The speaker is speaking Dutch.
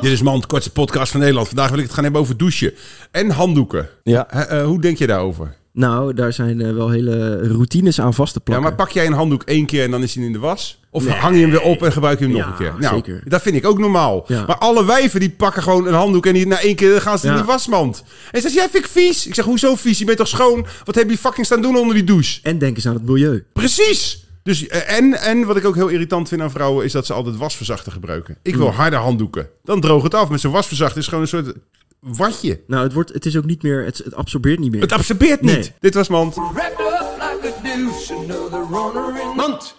Dit is Mand, kortste podcast van Nederland. Vandaag wil ik het gaan hebben over douchen en handdoeken. Ja. Eh, hoe denk je daarover? Nou, daar zijn eh, wel hele routines aan vast te Ja, plakken. maar pak jij een handdoek één keer en dan is hij in de was? Of Nee. hang je hem weer op en gebruik je hem nog Ja, een keer? Nou, zeker. dat vind ik ook normaal. Ja. Maar alle wijven die pakken gewoon een handdoek en die na één keer gaan ze in Ja. de wasmand. En ze zegt, jij vind ik vies. Ik zeg, hoezo vies? Je bent toch schoon? Wat heb je fucking staan doen onder die douche? En denk eens aan het milieu. Precies! Dus, eh, en, en wat ik ook heel irritant vind aan vrouwen is dat ze altijd wasverzachter gebruiken. Ik wil harde handdoeken. Dan droog het af. Met zo'n wasverzachter is gewoon een soort watje. Nou, het, wordt, het is ook niet meer... Het, het absorbeert niet meer. Het absorbeert niet. Nee. Dit was Mand. Mand.